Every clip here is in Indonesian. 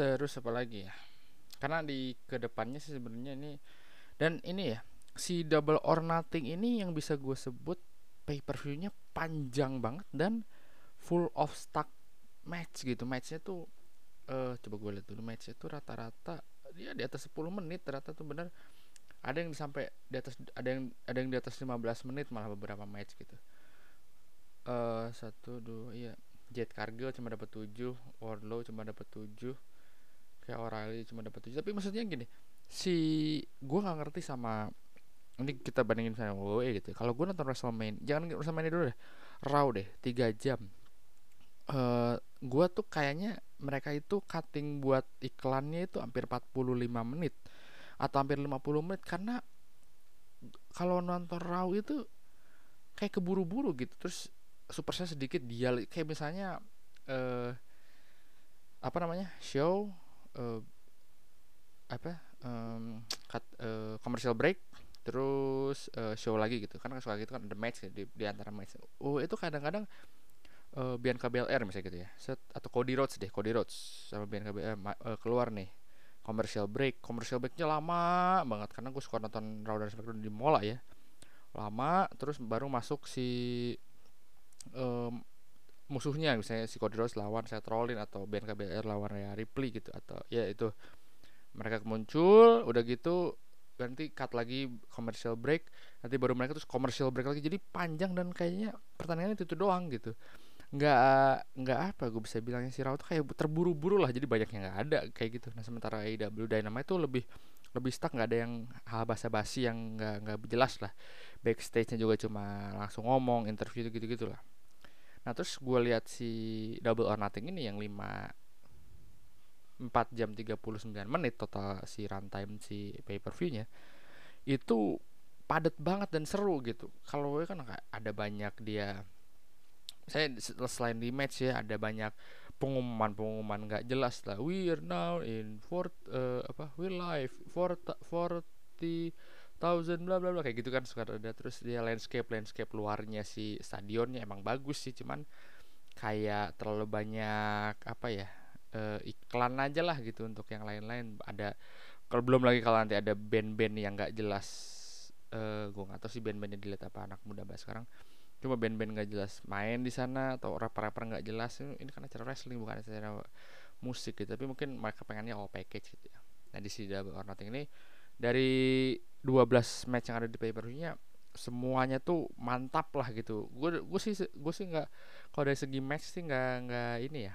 terus apa lagi ya? Karena di ke depannya sih sebenarnya ini dan ini ya si double or nothing ini yang bisa gue sebut pay per view-nya panjang banget dan full of stuck match gitu. Matchnya tuh uh, coba gue lihat dulu matchnya tuh rata-rata dia di atas 10 menit rata tuh bener. Ada yang sampai di atas ada yang ada yang di atas 15 menit malah beberapa match gitu. Eh uh, satu dua iya. Jet Cargill cuma dapat 7 Wardlow cuma dapat 7 kayak O'Reilly cuma dapat 7 tapi maksudnya gini si gue nggak ngerti sama ini kita bandingin sama WWE gitu. Kalau gue nonton WrestleMania jangan WrestleMania dulu deh Raw deh 3 jam. Uh, gue tuh kayaknya mereka itu cutting buat iklannya itu hampir 45 menit atau hampir 50 menit karena kalau nonton Raw itu kayak keburu-buru gitu. Terus super saya sedikit dia kayak misalnya uh, apa namanya show uh, apa um, cut uh, commercial break terus uh, show lagi gitu. Kan suka gitu kan ada match di, di antara match. Oh itu kadang-kadang uh, Bianca Belair misalnya gitu ya. Set, atau Cody Rhodes deh Cody Rhodes sama Bianca Belair uh, keluar nih. Commercial break commercial breaknya lama banget. Karena gue suka nonton Raw dan SmackDown di mola ya. Lama terus baru masuk si um, musuhnya misalnya si Cody Rhodes lawan Seth Rollins atau Ben KBR lawan Rhea Ripley gitu atau ya itu. Mereka muncul udah gitu nanti cut lagi commercial break nanti baru mereka terus commercial break lagi. Jadi panjang dan kayaknya pertandingan itu, itu doang gitu. Nggak nggak apa gue bisa bilangnya si Raw kayak terburu-buru lah jadi banyak yang nggak ada kayak gitu. Nah sementara AEW Dynamite itu lebih lebih stuck nggak ada yang hal basa-basi yang nggak nggak jelas lah. Backstage-nya juga cuma langsung ngomong interview gitu gitu lah Nah terus gue lihat si Double or Nothing ini yang 5 4 jam 39 menit total si runtime si pay per view-nya itu padat banget dan seru gitu. Kalau kan ada banyak dia saya selain di match ya ada banyak pengumuman-pengumuman nggak jelas lah. We're now in for uh, apa? We live for 40 thousand bla bla bla kayak gitu kan suka ada. Terus dia landscape landscape luarnya si stadionnya emang bagus sih cuman kayak terlalu banyak apa ya uh, iklan aja lah gitu untuk yang lain-lain. Ada kalau belum lagi kalau nanti ada band-band yang nggak jelas uh, gue nggak tahu sih band-bandnya dilihat apa anak muda bahas sekarang. Cuma band-band nggak jelas main di sana atau rapper-rapper nggak jelas ini kan acara wrestling bukan acara musik gitu. Tapi mungkin mereka pengennya all package gitu ya. Nah di sini or Nothing ini dari 12 match yang ada di pay per view-nya semuanya tuh mantap lah gitu. Gue gue sih gue sih nggak kalau dari segi match sih nggak nggak ini ya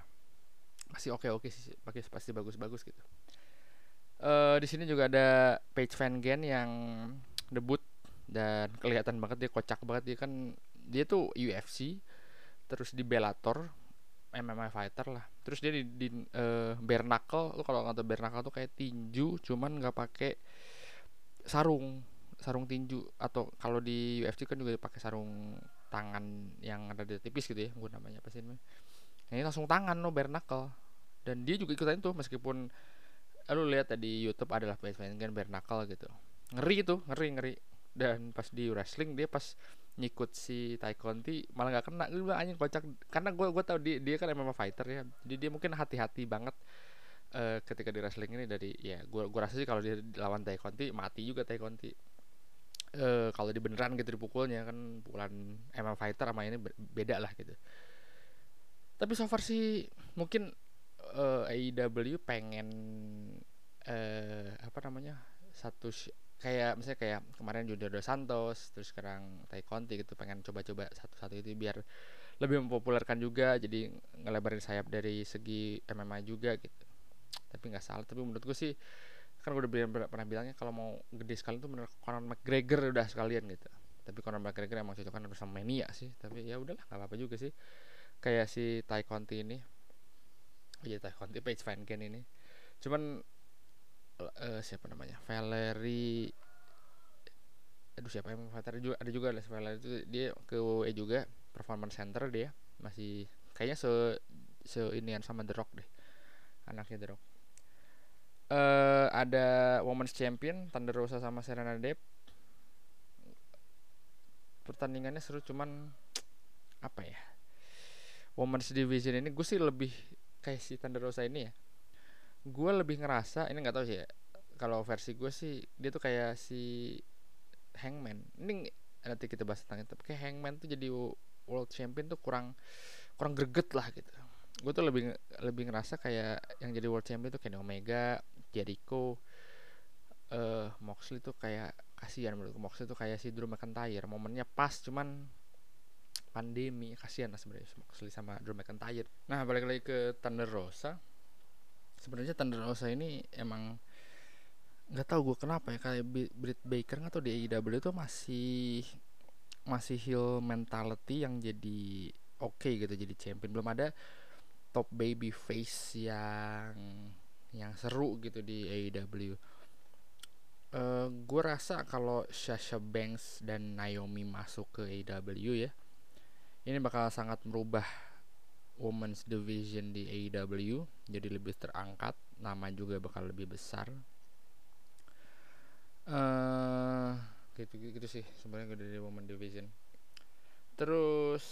masih oke oke sih pasti pasti bagus bagus gitu. Uh, di sini juga ada Page Van Gen yang debut dan kelihatan banget dia kocak banget dia kan dia tuh UFC terus di Bellator MMA fighter lah terus dia di, di uh, bare lu kalau nggak tahu bare knuckle tuh kayak tinju cuman nggak pakai sarung sarung tinju atau kalau di UFC kan juga pakai sarung tangan yang ada di tipis gitu ya gue namanya apa sih ini ini langsung tangan lo bare knuckle. Dan dia juga ikutan itu meskipun lu lihat tadi YouTube adalah Base kan bare knuckle gitu. Ngeri itu ngeri ngeri. Dan pas di wrestling dia pas nyikut si Conti malah nggak kena. Gue anjing kocak. Karena gue gue tau dia dia kan MMA fighter ya. Jadi dia mungkin hati-hati banget uh, ketika di wrestling ini dari ya gue gue rasa sih kalau dia lawan Tai Conti mati juga Tai Conti uh, kalau di beneran gitu dipukulnya kan pukulan MMA fighter sama ini beda lah gitu. Tapi so far sih mungkin uh, AEW pengen uh, apa namanya satu kayak misalnya kayak kemarin Junior Dos Santos terus sekarang Tai Conti gitu pengen coba-coba satu-satu itu biar lebih mempopulerkan juga jadi ngelebarin sayap dari segi MMA juga gitu tapi nggak salah. Tapi menurut gue sih kan gue udah pernah, pernah bilangnya kalau mau gede sekali tuh menurut Conor McGregor udah sekalian gitu. Tapi Conor McGregor emang cocok kan sama Mania sih. Tapi ya udahlah nggak apa-apa juga sih. Kayak si Tai Conti ini. Oh iya Tai Conti Page Van Ken ini. Cuman uh, siapa namanya? Valerie aduh siapa yang Valerie juga ada juga lah Valerie itu dia ke WWE juga performance center dia. Masih kayaknya se se inian sama The Rock deh anaknya The Rock uh, ada Women's Champion Thunder Rosa sama Serena Deeb pertandingannya seru cuman apa ya? Women's Division ini gue sih lebih kayak si Thunder Rosa ini ya. Gue lebih ngerasa ini nggak tahu sih ya kalau versi gue sih dia tuh kayak si Hangman. Ini nanti kita bahas tentang itu kayak Hangman tuh jadi world champion tuh kurang kurang greget lah gitu gue tuh lebih lebih ngerasa kayak yang jadi world champion tuh kayak Omega Jericho uh, Moxley tuh kayak kasihan menurut Moxley tuh kayak si Drew McIntyre momennya pas cuman pandemi kasihan lah sebenarnya Moxley sama Drew McIntyre. Nah balik lagi ke Thunder Rosa. Sebenarnya Thunder Rosa ini emang nggak tahu gue kenapa ya kayak Britt Baker nggak tau di AEW itu masih masih heel mentality yang jadi oke okay gitu jadi champion. Belum ada top baby face yang yang seru gitu di AEW uh, eh, gue rasa kalau Sasha Banks dan Naomi masuk ke AEW ya ini bakal sangat merubah women's division di AEW jadi lebih terangkat nama juga bakal lebih besar. Uh, gitu gitu sih sebenarnya dari women division. Terus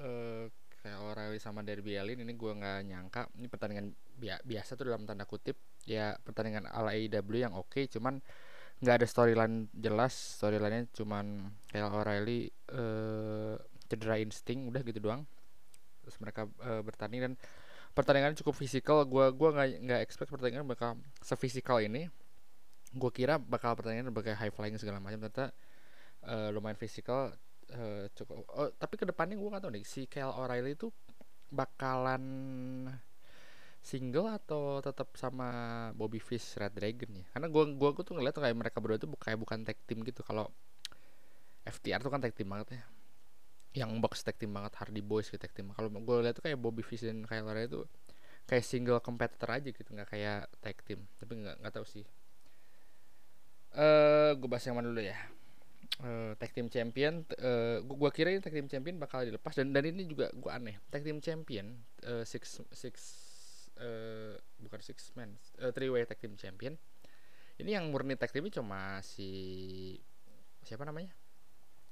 uh, kayak O'Reilly sama Derby Allin ini gue nggak nyangka. Ini pertandingan bi biasa tuh dalam tanda kutip. Ya pertandingan ala AEW yang oke okay, cuman nggak ada storyline jelas. Storylinenya cuman kayak O'Reilly uh, cedera insting udah gitu doang. Terus mereka uh, bertanding dan pertandingan cukup fisikal. Gue gua nggak nggak expect pertandingan bakal sefisikal ini. Gue kira bakal pertandingan berbagai high flying segala macam ternyata uh, lumayan fisikal uh, cukup oh, tapi ke depannya gue gak tahu nih si Kyle O'Reilly itu bakalan single atau tetap sama Bobby Fish Red Dragon ya? Karena gue gua, gua tuh ngeliat kayak mereka berdua tuh kayak bukan tag team gitu. Kalau FTR tuh kan tag team banget ya. Yang box tag team banget Hardy Boys gitu tag team. Kalau gue lihat tuh kayak Bobby Fish dan Kyle O'Reilly tuh kayak single competitor aja gitu nggak kayak tag team. Tapi nggak nggak tahu sih. Uh, eh, gue bahas yang mana dulu ya uh, tag team champion uh, gua kira ini tag team champion bakal dilepas dan dan ini juga gue aneh. Tag team champion uh, six six uh, bukan six man uh, three way tag team champion. Ini yang murni tag team cuma si siapa namanya?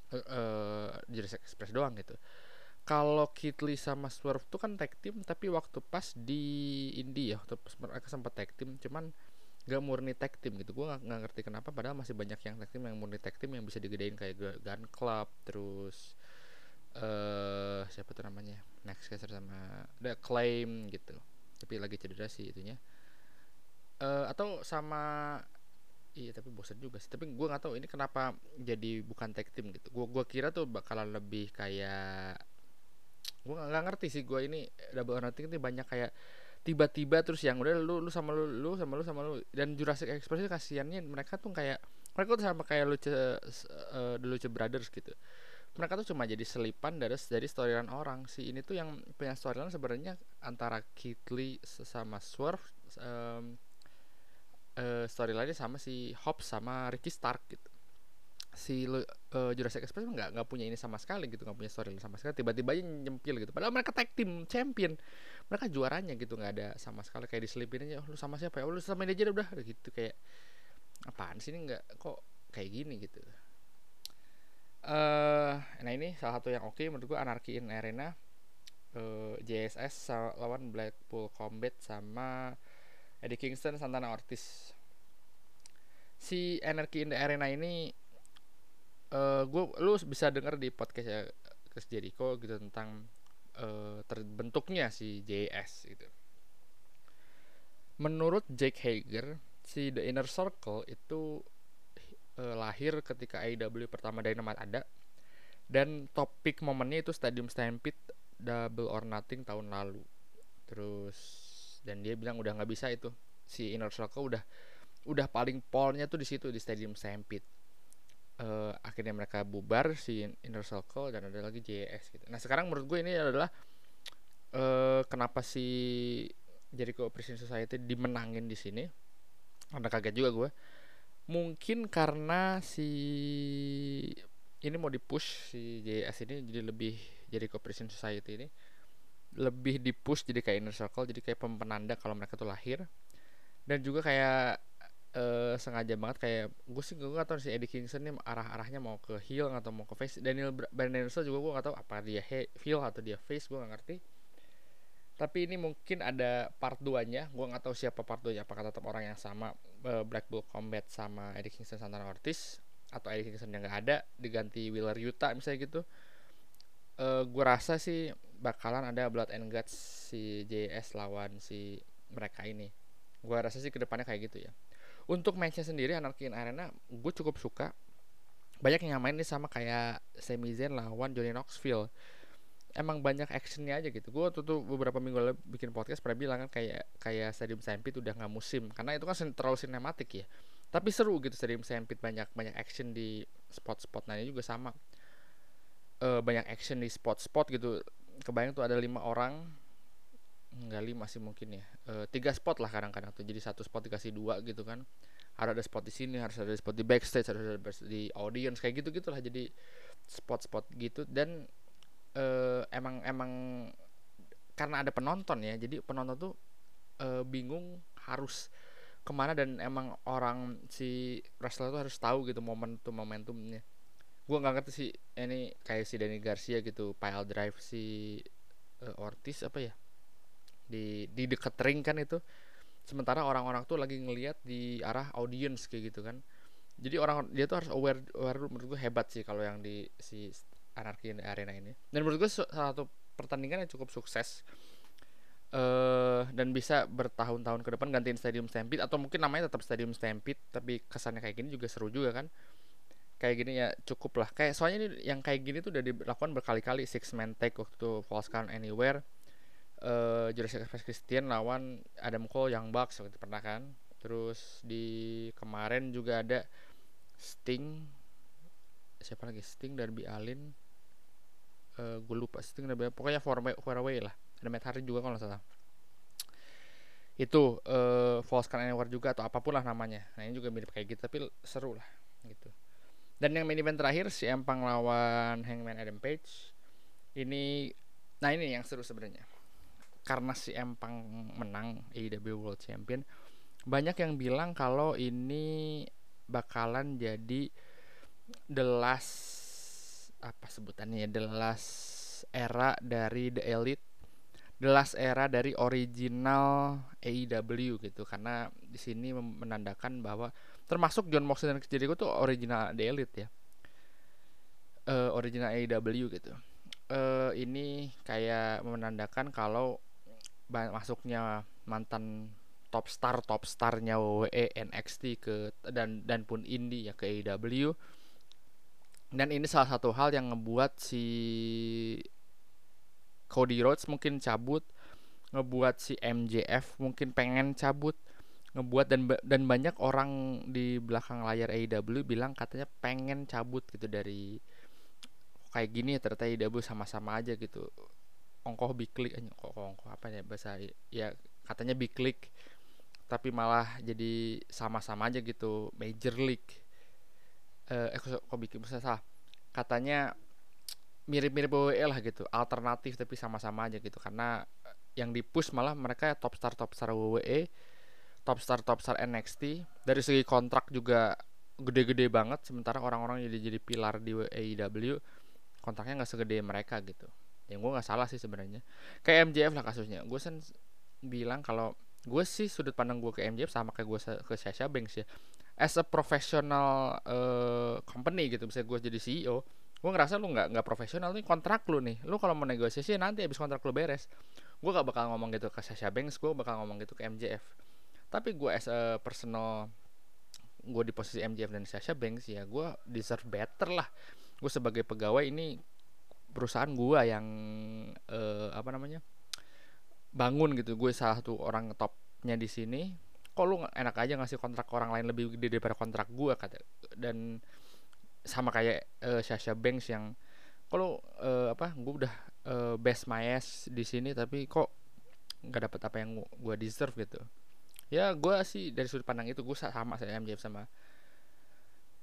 Uh, uh, Express doang gitu. Kalau Kitli sama Swerve tuh kan tag team tapi waktu pas di India waktu pas mereka sempat tag team cuman gak murni tag team gitu. Gue gak, gak ngerti kenapa padahal masih banyak yang tag team yang murni tag team yang bisa digedein kayak Gun Club terus uh, siapa tuh namanya? Next Caster sama The Claim gitu. Tapi lagi cedera sih itunya. Uh, atau sama iya tapi bosan juga sih. Tapi gue nggak tahu ini kenapa jadi bukan tag team gitu. Gue gua kira tuh bakalan lebih kayak gue nggak ngerti sih gue ini double or nothing itu banyak kayak tiba-tiba terus yang udah lu lu sama lu lu sama lu sama lu. Dan Jurassic Express itu kasihannya mereka tuh kayak mereka tuh sama kayak Luce uh, The Luce Brothers gitu. Mereka tuh cuma jadi selipan dari dari storyline orang. Si ini tuh yang punya storyline sebenarnya antara Kitli sama Swerve um, uh, storyline sama si Hobbs sama Ricky Stark gitu si uh, Jurassic Express nggak nggak punya ini sama sekali gitu nggak punya storyline sama sekali. Tiba-tiba aja nyempil gitu. Padahal mereka tag team champion. Mereka juaranya gitu nggak ada sama sekali. Kayak diselipin aja oh, lu sama siapa ya? Oh, lu sama ini aja udah. Gitu kayak apaan sih ini nggak kok kayak gini? Gitu. Uh, nah ini salah satu yang oke okay, menurut gua Anarchy in Arena. Uh, JSS lawan Blackpool Combat sama Eddie Kingston Santana Ortiz. Si Anarchy in the Arena ini uh, gue lu bisa dengar di podcast ya Chris Jericho gitu tentang uh, terbentuknya si JS gitu. Menurut Jake Hager, si The Inner Circle itu uh, lahir ketika AEW pertama Dynamite ada dan topik momennya itu Stadium Stampede Double or Nothing tahun lalu. Terus dan dia bilang udah nggak bisa itu si Inner Circle udah udah paling polnya tuh di situ di Stadium Stampede uh, akhirnya mereka bubar si inner circle dan ada lagi JS gitu. Nah sekarang menurut gue ini adalah uh, kenapa si Jericho Appreciation Society dimenangin di sini? Karena kaget juga gue mungkin karena si ini mau dipush si JS ini jadi lebih Jericho Appreciation Society ini lebih dipush jadi kayak inner circle jadi kayak penanda kalau mereka tuh lahir. Dan juga kayak uh, sengaja banget kayak gue sih gue gak tau si Eddie Kingston nih arah-arahnya mau ke heel atau mau ke face. Daniel Bryan Danielson juga gue gak tau apa dia heel atau dia face gue gak ngerti. Tapi ini mungkin ada part 2 nya gue nggak tahu siapa part 2 nya apakah tetap orang yang sama uh, Black Bull Combat sama Eddie Kingston Santana Ortiz atau Eddie Kingston yang nggak ada diganti Wheeler Yuta misalnya gitu. Uh, gue rasa sih bakalan ada Blood and Guts si JS lawan si mereka ini. Gue rasa sih ke depannya kayak gitu ya untuk matchnya sendiri Anarchy in Arena gue cukup suka. Banyak yang nyamain ini sama kayak Sami Zayn lawan Johnny Knoxville. Emang banyak actionnya aja gitu. Gue tuh, tuh beberapa minggu lalu bikin podcast pernah bilang kan kayak kayak Stadium Stampede udah nggak musim. Karena itu kan terlalu sinematik ya. Tapi seru gitu Stadium Stampede banyak banyak action di spot-spot nah juga sama. Uh, banyak action di spot-spot gitu. Kebayang tuh ada lima orang nggak lima sih mungkin ya. Uh, tiga spot lah kadang-kadang tuh. Jadi satu spot dikasih dua gitu kan. Harus ada spot di sini harus ada spot di backstage harus ada di audience kayak gitu gitulah jadi spot-spot gitu. Dan uh, emang emang karena ada penonton ya jadi penonton tuh uh, bingung harus ke mana dan emang orang si wrestler tuh harus tahu gitu momentum momentumnya. Gue nggak ngerti sih ini kayak si Danny Garcia gitu pile drive si Ortiz apa ya di di dekat ring kan itu. Sementara orang-orang tuh lagi ngelihat di arah audience kayak gitu kan. Jadi orang dia tuh harus aware aware menurut gue hebat sih kalau yang di si anarki arena ini. Dan menurut gue salah satu pertandingan yang cukup sukses uh, dan bisa bertahun-tahun ke depan gantiin Stadium Stampede atau mungkin namanya tetap Stadium Stampede tapi kesannya kayak gini juga seru juga kan. Kayak gini ya cukup lah. Kayak soalnya ini yang kayak gini tuh udah dilakukan berkali-kali six man tag waktu False Count Anywhere uh, Jurassic Express Christian lawan Adam Cole yang Bucks waktu itu pernah kan. Terus di kemarin juga ada Sting. Siapa lagi? Sting dan Bi Alin uh, gue lupa Sting dan pokoknya four four lah. Ada Matt Hardy juga kalau nggak salah. Itu uh, False Count Anywhere juga atau apa pun lah namanya. Nah ini juga mirip kayak gitu tapi seru lah gitu. Dan yang main event terakhir si Empang lawan Hangman Adam Page. Ini nah ini yang seru sebenarnya karena si Empang menang AEW World Champion banyak yang bilang kalau ini bakalan jadi the last apa sebutannya ya the last era dari The Elite the last era dari original AEW gitu. Karena di sini menandakan bahwa termasuk John Moxley dan Jericho tuh original The Elite ya. Uh, original AEW gitu. Uh, ini kayak menandakan kalau masuknya mantan top star top starnya WWE NXT ke dan dan pun indie ya ke AEW dan ini salah satu hal yang ngebuat si Cody Rhodes mungkin cabut ngebuat si MJF mungkin pengen cabut ngebuat dan dan banyak orang di belakang layar AEW bilang katanya pengen cabut gitu dari kayak gini ya ternyata AEW sama-sama aja gitu ongkoh big click eh, kok ongkoh apa ya bahasa ya katanya big click tapi malah jadi sama-sama aja gitu major league. Eh, eh kok, bikin salah. Katanya mirip-mirip WWE lah gitu alternatif tapi sama-sama aja gitu karena yang di push malah mereka top star top star WWE top star top star NXT dari segi kontrak juga gede-gede banget sementara orang-orang jadi jadi pilar di AEW kontraknya nggak segede mereka gitu yang gue nggak salah sih sebenarnya. Kayak MJF lah kasusnya. Gue sen bilang kalau gue sih sudut pandang gue ke MJF sama kayak gue ke Sasha Banks ya. As a professional uh, company gitu bisa gue jadi CEO gue ngerasa lu nggak nggak profesional nih kontrak lu nih. Lu kalau mau negosiasi nanti habis kontrak lu beres. Gue gak bakal ngomong gitu ke Sasha Banks gue bakal ngomong gitu ke MJF tapi gue as a personal gue di posisi MJF dan Sasha Banks ya gue deserve better lah. Gue sebagai pegawai ini perusahaan gue yang uh, apa namanya bangun gitu. Gue salah satu orang topnya di sini. Kok lu enak aja ngasih kontrak ke orang lain lebih gede daripada kontrak gue kata dan sama kayak uh, Sasha Banks yang kalau uh, apa gue udah uh, best my ass di sini tapi kok nggak dapat apa yang gue deserve gitu. Ya gue sih dari sudut pandang itu gue sama saya MJF sama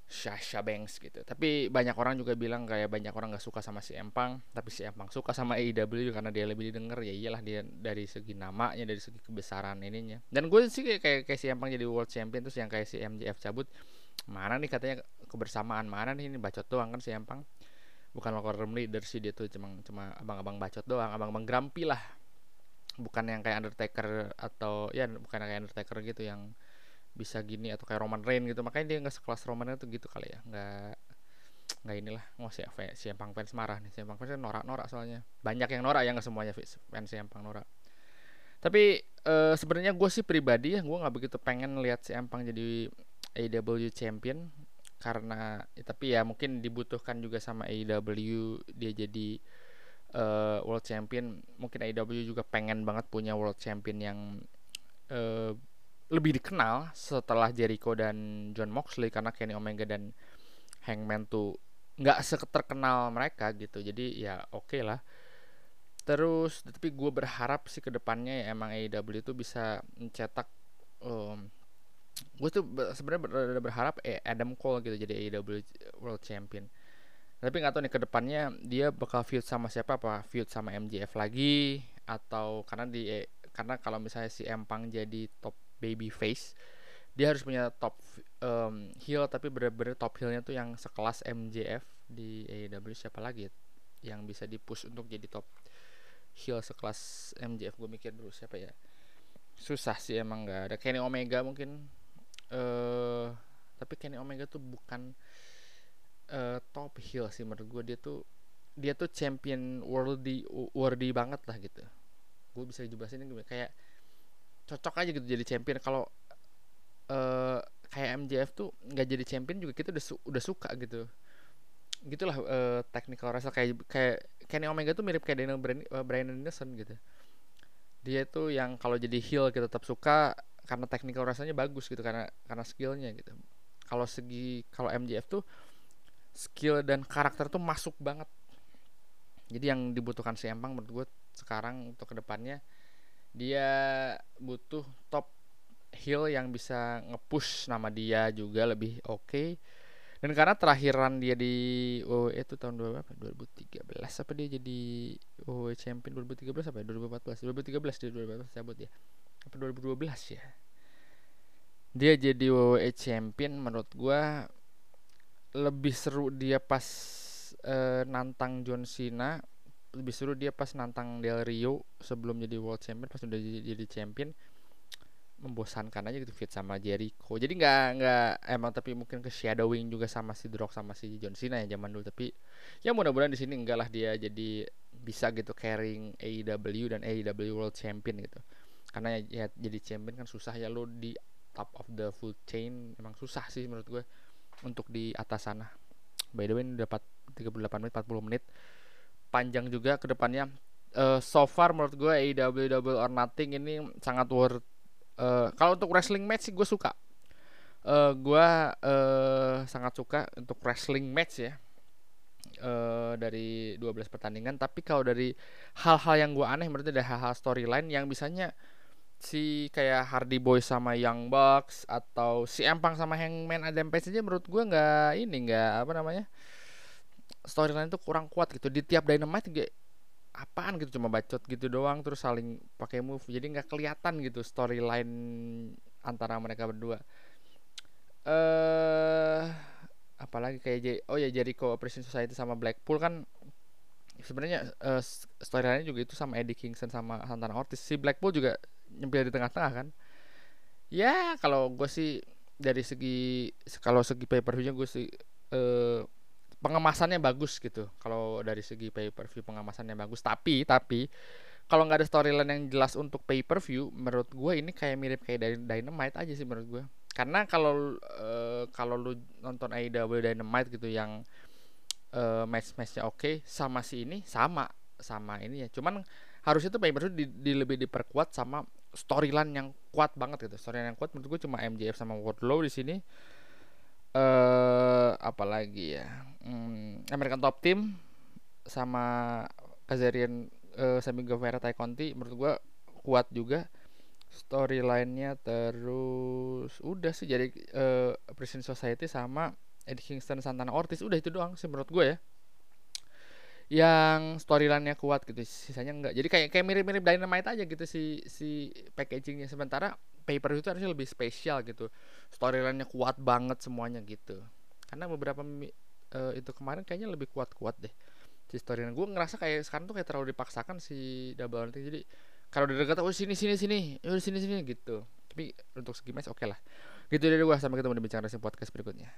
Sasha Banks gitu. Tapi banyak orang juga bilang kayak banyak orang nggak suka sama si Empang tapi si Empang suka sama AEW karena dia lebih didengar. Ya iyalah dia dari segi namanya dari segi kebesaran ininya. Dan gue sih kayak, kayak si Empang jadi world champion terus yang kayak si MJF cabut mana nih katanya kebersamaan mana nih ini bacot doang kan si Empang. Bukan locker room leader sih dia tuh cuma cuma abang-abang bacot doang abang-abang grampi lah. Bukan yang kayak Undertaker atau ya bukan yang kayak Undertaker gitu yang bisa gini atau kayak Roman Reigns gitu. Makanya dia nggak sekelas Roman itu gitu kali ya. Nggak nggak inilah. Mau si si Empang fans marah nih. Si Empang fans norak-norak soalnya. Banyak yang norak ya nggak semuanya fans si Empang norak. Tapi uh, sebenarnya gue sih pribadi ya gue nggak begitu pengen lihat si Empang jadi AEW champion karena ya, tapi ya mungkin dibutuhkan juga sama AEW dia jadi uh, world champion. Mungkin AEW juga pengen banget punya world champion yang uh, lebih dikenal setelah Jericho dan John Moxley karena Kenny Omega dan Hangman tuh nggak seterkenal mereka gitu. Jadi ya oke okay lah. Terus tapi gue berharap sih ke depannya ya emang AEW itu bisa mencetak um, gue tuh sebenarnya berharap eh, Adam Cole gitu jadi AEW World Champion. Tapi nggak tahu nih ke depannya dia bakal feud sama siapa apa feud sama MJF lagi atau karena di eh, karena kalau misalnya si Empang jadi top baby face. Dia harus punya top um, heel tapi bener-bener top heelnya tuh yang sekelas MJF di AEW siapa lagi ya? yang bisa dipush untuk jadi top heel sekelas MJF gue mikir dulu siapa ya. Susah sih emang nggak ada. Kenny Omega mungkin. Uh, tapi Kenny Omega tuh bukan uh, top heel sih menurut gue dia tuh dia tuh champion worthy worthy banget lah gitu. Gue bisa jelasin kayak cocok aja gitu jadi champion. Kalau uh, kayak MJF tuh nggak jadi champion juga kita udah su udah suka gitu. Gitulah uh, technical wrestler kayak kayak Kenny Omega tuh mirip kayak Daniel Bryan, uh, Bryan Anderson gitu. Dia tuh yang kalau jadi heel kita tetap suka karena technical rasanya bagus gitu karena karena skillnya gitu. Kalau segi kalau MJF tuh skill dan karakter tuh masuk banget. Jadi yang dibutuhkan si Empang menurut gue sekarang untuk ke depannya dia butuh top heel yang bisa ngepush nama dia juga lebih oke. Okay. dan karena terakhiran dia di WWE itu tahun berapa? 2013 apa dia jadi WWE champion 2013 apa ya? 2014 2013 dia 2014 cabut ya. Apa 2012 ya? Dia jadi WWE champion menurut gua lebih seru dia pas uh, nantang John Cena lebih seru dia pas nantang Del Rio sebelum jadi world champion pas udah jadi, jadi champion membosankan aja gitu fit sama Jericho. Jadi nggak nggak emang tapi mungkin ke shadowing juga sama si The Rock sama si John Cena ya zaman dulu. Tapi ya mudah-mudahan di sini enggak lah dia jadi bisa gitu carrying AEW dan AEW World Champion gitu. Karena ya, ya jadi champion kan susah ya lo di top of the food chain emang susah sih menurut gue untuk di atas sana. By the way ini dapat 38 menit 40 menit panjang juga ke depannya. Uh, so far menurut gue AEW Double or Nothing ini sangat worth uh, kalau untuk wrestling match sih gue suka. Uh, gue uh, sangat suka untuk wrestling match ya. Uh, dari 12 pertandingan tapi kalau dari hal-hal yang gue aneh berarti ada hal-hal storyline yang bisanya si kayak Hardy Boy sama Young Bucks atau si Empang sama Hangman Adam Page aja menurut gue nggak ini nggak apa namanya storyline itu kurang kuat gitu. Di tiap dynamite juga apaan? gitu cuma bacot gitu doang terus saling pakai move. Jadi nggak kelihatan gitu storyline antara mereka berdua. Eh uh, apalagi kayak J oh ya Jericho Operation Society sama Blackpool kan sebenarnya uh, storyline juga itu sama Eddie Kingston sama Santana Ortiz. Si Blackpool juga nyempil di tengah-tengah kan. Ya kalau gue sih dari segi kalau segi pay per view gue sih uh, pengemasannya bagus gitu. Kalau dari segi pay per view pengemasannya bagus. Tapi tapi kalau nggak ada storyline yang jelas untuk pay per view menurut gue ini kayak mirip kayak dari Dynamite aja sih menurut gue karena kalau uh, kalau lu nonton AEW Dynamite gitu yang uh, match matchnya oke okay, sama si ini sama sama ini ya. Cuman harusnya tuh pay per view di, di lebih diperkuat sama storyline yang kuat banget gitu. Storyline yang kuat menurut gue cuma MJF sama Wardlow di sini. Uh, apalagi ya hmm, American Top Team sama Kazarian uh, Sami Guevara Tai Conti menurut gua kuat juga. Storylinenya terus udah sih jadi uh, Prison Society sama Eddie Kingston Santana Ortiz udah itu doang sih menurut gue ya. Yang storylinenya kuat gitu sisanya enggak. Jadi kayak kayak mirip-mirip Dynamite aja gitu si si packagingnya. Sementara paper itu harusnya lebih spesial gitu. Storylinenya kuat banget semuanya gitu. Karena beberapa uh, itu kemarin kayaknya lebih kuat-kuat deh. Si storyline gue ngerasa kayak sekarang tuh kayak terlalu dipaksakan si double or jadi kalau udah dekat oh sini sini sini. Oh sini sini gitu. Tapi untuk segi match oke okay lah. Gitu dari gua. Sampai ketemu di racing podcast berikutnya